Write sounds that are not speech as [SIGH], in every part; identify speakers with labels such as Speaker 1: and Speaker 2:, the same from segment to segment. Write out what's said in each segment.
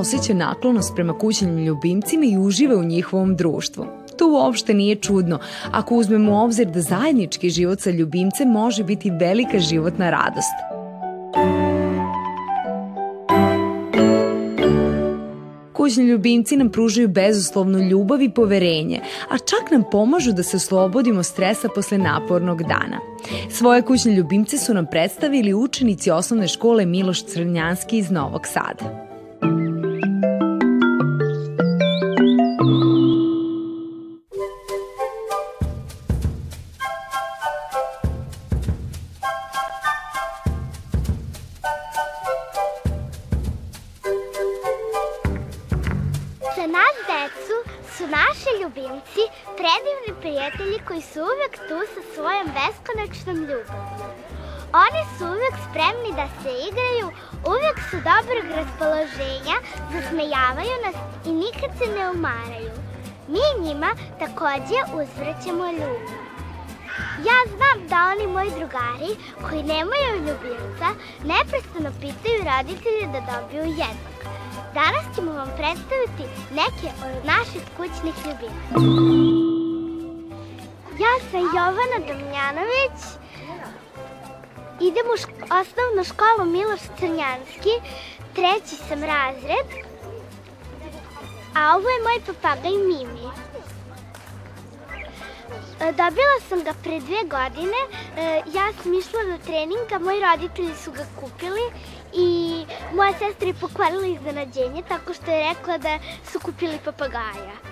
Speaker 1: osjeća naklonost prema kućnim ljubimcima i uživa u njihovom društvu. To uopšte nije čudno ako uzmemo u obzir da zajednički život sa ljubimcem može biti velika životna radost. Kućni ljubimci nam pružaju bezuslovnu ljubav i poverenje, a čak nam pomažu da se oslobodimo stresa posle napornog dana. Svoje kućne ljubimce su nam predstavili učenici osnovne škole Miloš Crnjanski iz Novog Sada.
Speaker 2: Igraju, uvek su dobrog raspoloženja, zasmejavaju nas i nikad se ne umaraju. Mi njima takođe uzvraćamo ljubav. Ja znam da oni moji drugari koji nemaju ljubimca neprestano pitaju roditelje da dobiju jednog. Danas ćemo vam predstaviti neke od naših kućnih ljubimaca. Ja sam Jovana Damjanović. Idem u šk osnovnu školu Miloš Crnjanski. Treći sam razred. A ovo je moj papagaj Mimi. E, dobila sam ga pre dve godine. E, ja sam išla do treninga, moji roditelji su ga kupili i moja sestra je pokvarila iznenađenje tako što je rekla da su kupili papagaja.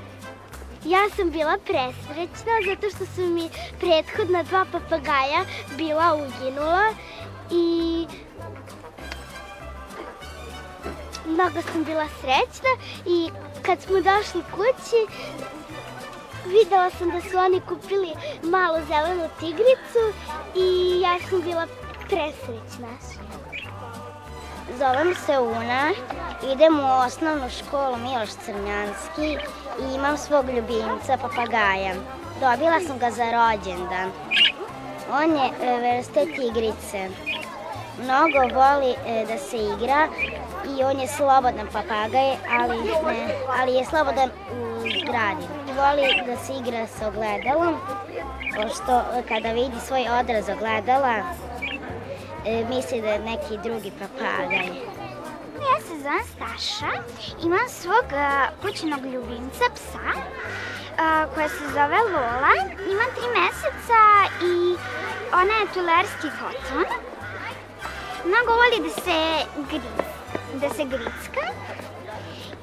Speaker 2: Ja sam bila presrećna zato što su mi prethodna dva papagaja bila uginula i mnogo sam bila srećna i kad smo došli kući videla sam da su oni kupili malu zelenu tigricu i ja sam bila presrećna.
Speaker 3: Zovem se Una, idem u osnovnu školu Miloš Crnjanski i imam svog ljubimca, papagaja. Dobila sam ga za rođendan. On je e, vrste tigrice. Mnogo voli e, da se igra i on je slobodan papagaj, ali, ne, ali je slobodan u zgradi. Voli da se igra sa ogledalom, pošto e, kada vidi svoj odraz ogledala, misli da neki drugi papagaj.
Speaker 2: Ja se zovem Staša, imam svog uh, kućnog ljubimca, psa, uh, koja se zove Lola. Ima tri meseca i ona je tulerski koton. Mnogo voli da se griz, da se gricka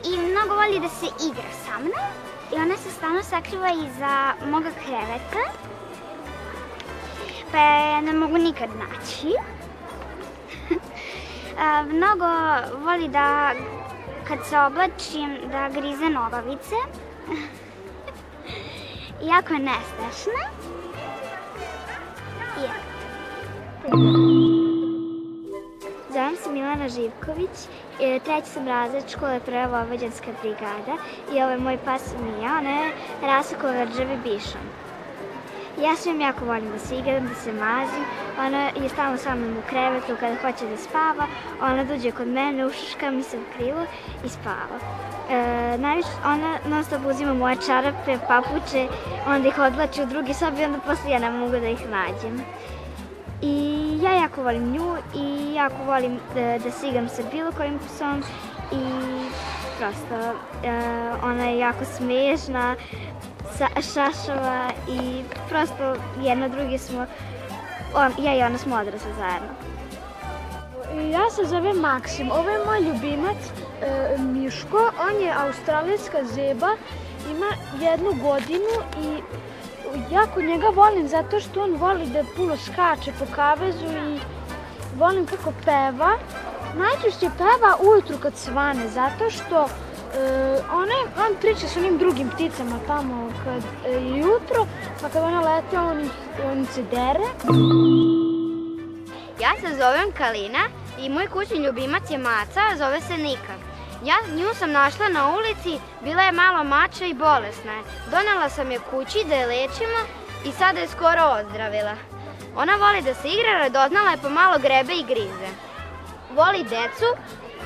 Speaker 2: i mnogo voli da se igra sa mnom. I ona se stalno sakriva iza moga kreveta, pa je ne mogu nikad naći mnogo voli da kad se oblačim da grize nogavice. [LAUGHS] jako je nestašna. Je. Zovem se Milana Živković, e, treći sam razred škole Prva Vojvođanska brigada i ovo je moj pas Mija, ona je rasokova rđavi bišom. Ja svim jako volim da se igram, da se mazim. Ona je stalno sa mnom u krevetu kada hoće da spava. Ona dođe kod mene, ušuška mi se u krilu i spava. E, najviše, ona non stop uzima moje čarape, papuče, onda ih odlači u drugi sobi onda posle ja ne mogu da ih nađem. I ja jako volim nju i jako volim da, da se igram sa bilo kojim psom i prosto e, ona je jako smiješna, šašava i prosto jedno drugi smo, on, ja i ona smo odrasli zajedno.
Speaker 4: Ja se zovem Maksim, ovo je moj ljubimac e, Miško, on je australijska zeba, ima jednu godinu i jako njega volim zato što on voli da puno skače po kavezu i volim kako peva. Najčešće peva ujutru kad svane, zato što E, ona, on priča sa onim drugim pticama tamo kad e, jutro, pa kad ona lete, on, on se dere.
Speaker 5: Ja se zovem Kalina i moj kućni ljubimac je maca, zove se Nika. Ja nju sam našla na ulici, bila je malo mača i bolesna je. Donela sam je kući da je lečimo i sada je skoro ozdravila. Ona voli da se igra, radoznala je pomalo grebe i grize. Voli decu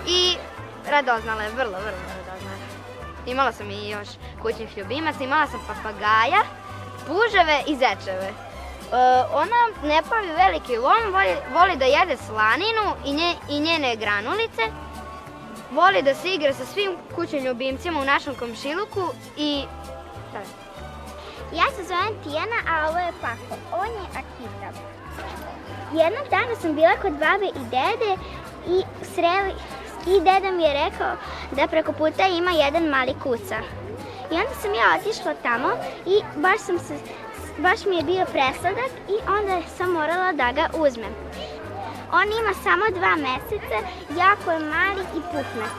Speaker 5: i radoznala je, vrlo, vrlo. Imala sam i još kućnih ljubimaca, imala sam papagaja, puževe i zečeve. E, ona ne pravi veliki lom, voli, voli da jede slaninu i, nje, i njene granulice, voli da se igra sa svim kućnim ljubimcima u našem komšiluku i...
Speaker 6: Ja se zovem Tijana, a ovo je Pako. On je Akita. Jednog dana sam bila kod babe i dede i sreli, i deda mi je rekao da preko puta ima jedan mali kuca. I onda sam ja otišla tamo i baš sam se baš mi je bio presladak i onda sam morala da ga uzmem. On ima samo dva meseca, jako je mali i puknat.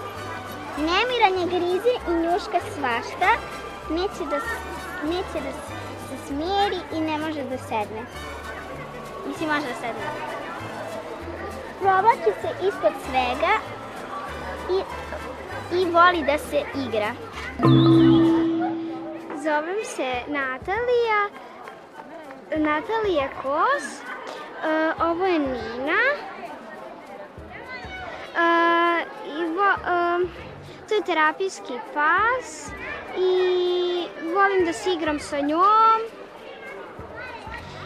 Speaker 6: Nemiran je grize i njuška svašta, neće da, neće da se smijeri i ne može da sedne. Mislim, može da sedne. Provlači se ispod svega i, i voli da se igra.
Speaker 4: Zovem se Natalija, Natalija Kos, uh, ovo je Nina. Uh, i vo, uh, to je terapijski pas i volim da se igram sa njom.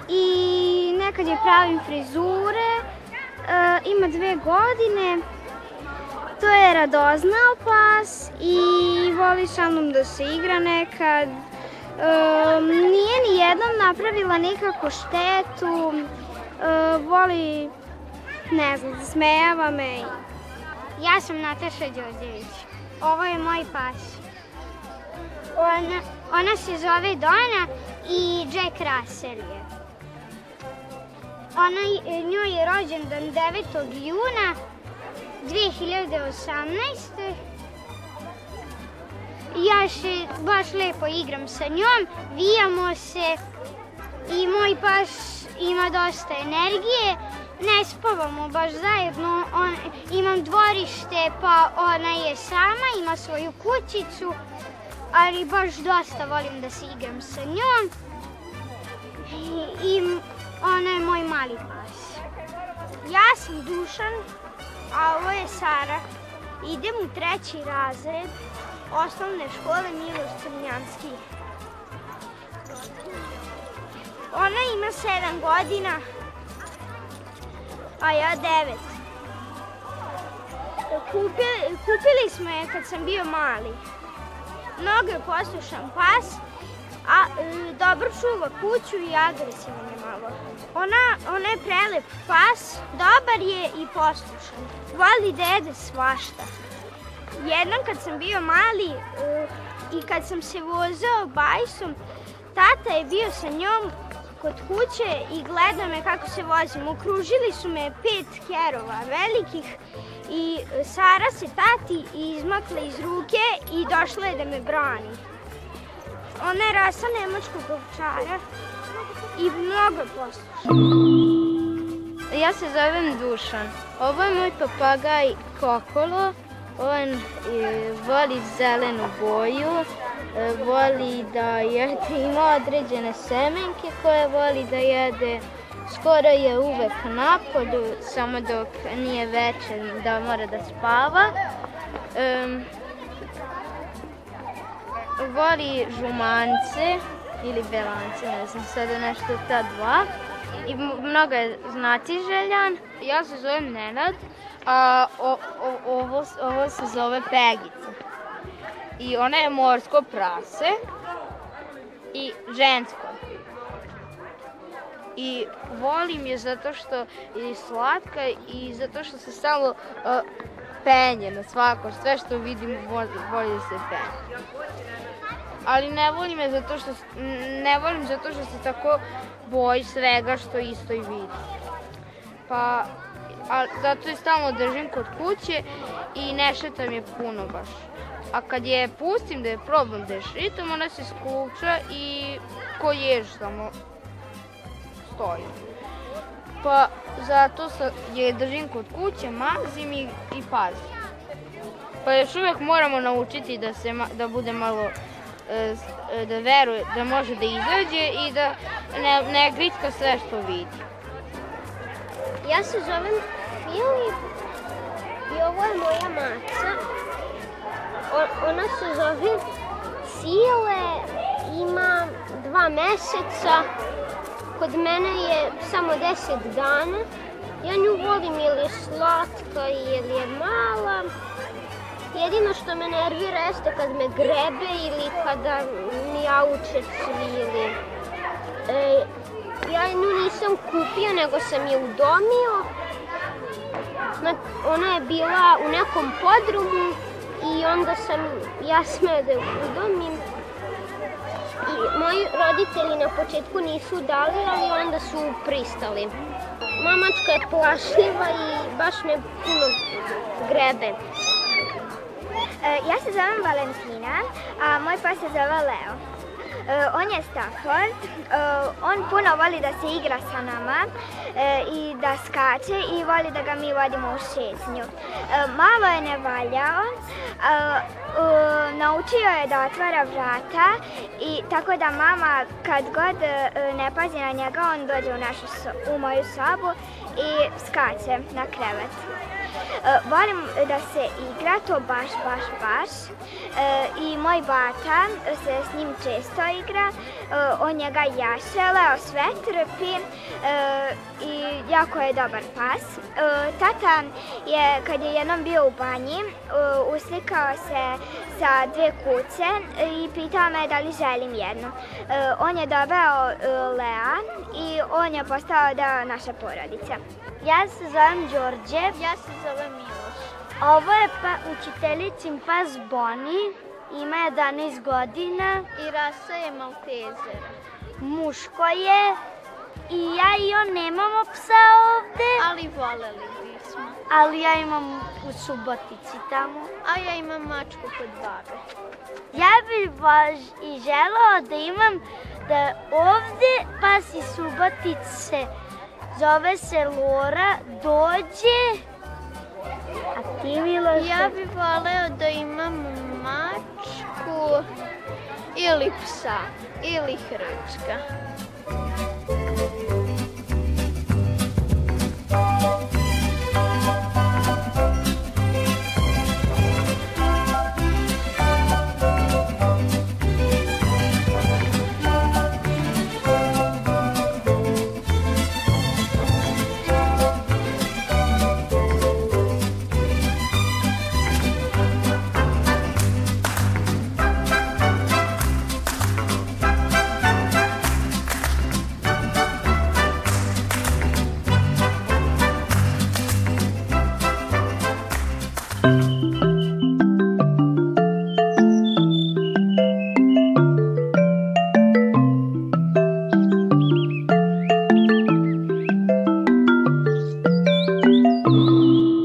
Speaker 4: I nekad je pravim frizure, uh, ima dve godine, to je radoznao pas i voli sa mnom da se igra nekad, nije ni jednom napravila nikakvu štetu, voli, ne znam, smejava me.
Speaker 6: Ja sam Nataša Đorđević. Ovo je moj pas. Ona, ona se zove Dona i Jack Russell je. Ona, njoj je rođendan 9. juna 2018 ja se baš lepo igram sa njom, vijamo se i moj pas ima dosta energije. Ne spavamo baš zajedno, on, imam dvorište pa ona je sama, ima svoju kućicu, ali baš dosta volim da se igram sa njom. I, i ona je moj mali pas. Ja sam Dušan, a ovo je Sara. Idem u treći razred osnovne škole Miloš Crnjanski. Ona ima 7 godina, a ja 9. Kupili, kupili smo je kad sam bio mali. Mnogo je poslušan pas, a e, dobro čuva kuću i agresivan je malo. Ona, ona je prelep pas, dobar je i poslušan. Voli jede svašta. Jednom kad sam bio mali uh, i kad sam se vozao bajsom, tata je bio sa njom kod kuće i gleda me kako se vozim. Okružili su me pet kerova velikih i Sara se tati izmakla iz ruke i došla je da me brani. Ona je rasa nemačkog ovčara i mnogo posluša.
Speaker 5: Ja se zovem Dušan. Ovo je moj papagaj Kokolo. On e, voli zelenu boju, e, voli da jede, ima određene semenke koje voli da jede. Skoro je uvek napolju, samo dok nije večer da mora da spava. Um, voli žumance ili belance, ne znam sada nešto ta dva. I mnogo je znati željan. Ja se zovem Nenad, a o, o, ovo, ovo se zove Pegica. I ona je morsko prase i žensko. I volim je zato što je slatka i zato što se stalno uh, penje na svako, sve što vidim voli da se penje. Ali ne volim je zato što ne volim zato što se tako boji svega što isto i vidi. Pa a zato je stalno držim kod kuće i ne šetam je puno baš. A kad je pustim da je problem da je šetam, ona se skuča i ko jež samo stoji. Pa zato je držim kod kuće, mazim i, i pazim. Pa još uvek moramo naučiti da, se, da bude malo da veruje, da može da izađe i da ne, ne gritka sve što vidi.
Speaker 6: Ja se zovem Filip i ovo je moja maca
Speaker 7: ona se zove Sile, ima dva meseca, kod mene je samo 10 dana. Ja nju volim jer je slatka i jer je mala. Jedino što me nervira jeste kad me grebe ili kada mi auče cvili. E, ja nju nisam kupio, nego sam je udomio. Ona je bila u nekom podrumu i onda sam ja smela da je udomim. I moji roditelji na početku nisu dali, ali onda su pristali. Mamačka je plašljiva i baš me puno grebe.
Speaker 2: E, ja se zovem Valentina, a moj pas se zove Leo. E, on je Stafford, e, on puno voli da se igra sa nama i da skače i voli da ga mi vodimo u šetnju. Malo je nevaljao, naučio je da otvara vrata i tako da mama kad god ne pazi na njega on dođe u, našu, u moju sobu i skače na krevet. E, volim da se igra, to baš, baš, baš. E, I moj bata se s njim često igra. E, on njega Leo sve trpi i jako je dobar pas. Tata je, kad je jednom bio u banji, uslikao se sa dve kuce i pitao me da li želim jednu. On je doveo Lea i on je postao deo naše porodice.
Speaker 8: Ja se zovem Đorđe. Ja se zovem Miloš. Ovo je pa, učiteljicin pas Boni. Ima 11 godina.
Speaker 7: I rasa je Maltezer.
Speaker 8: Muško je. I ja i on nemamo psa ovde.
Speaker 7: Ali voleli bismo.
Speaker 8: Ali ja imam u Subotici tamo.
Speaker 7: A ja imam mačku kod babe.
Speaker 8: Ja bih baš i želao da imam da ovde pas iz Subotice Zove se Lora, dođe. A ti Miloš?
Speaker 7: Ja bih voleo da imam mačku ili psa ili hrčka.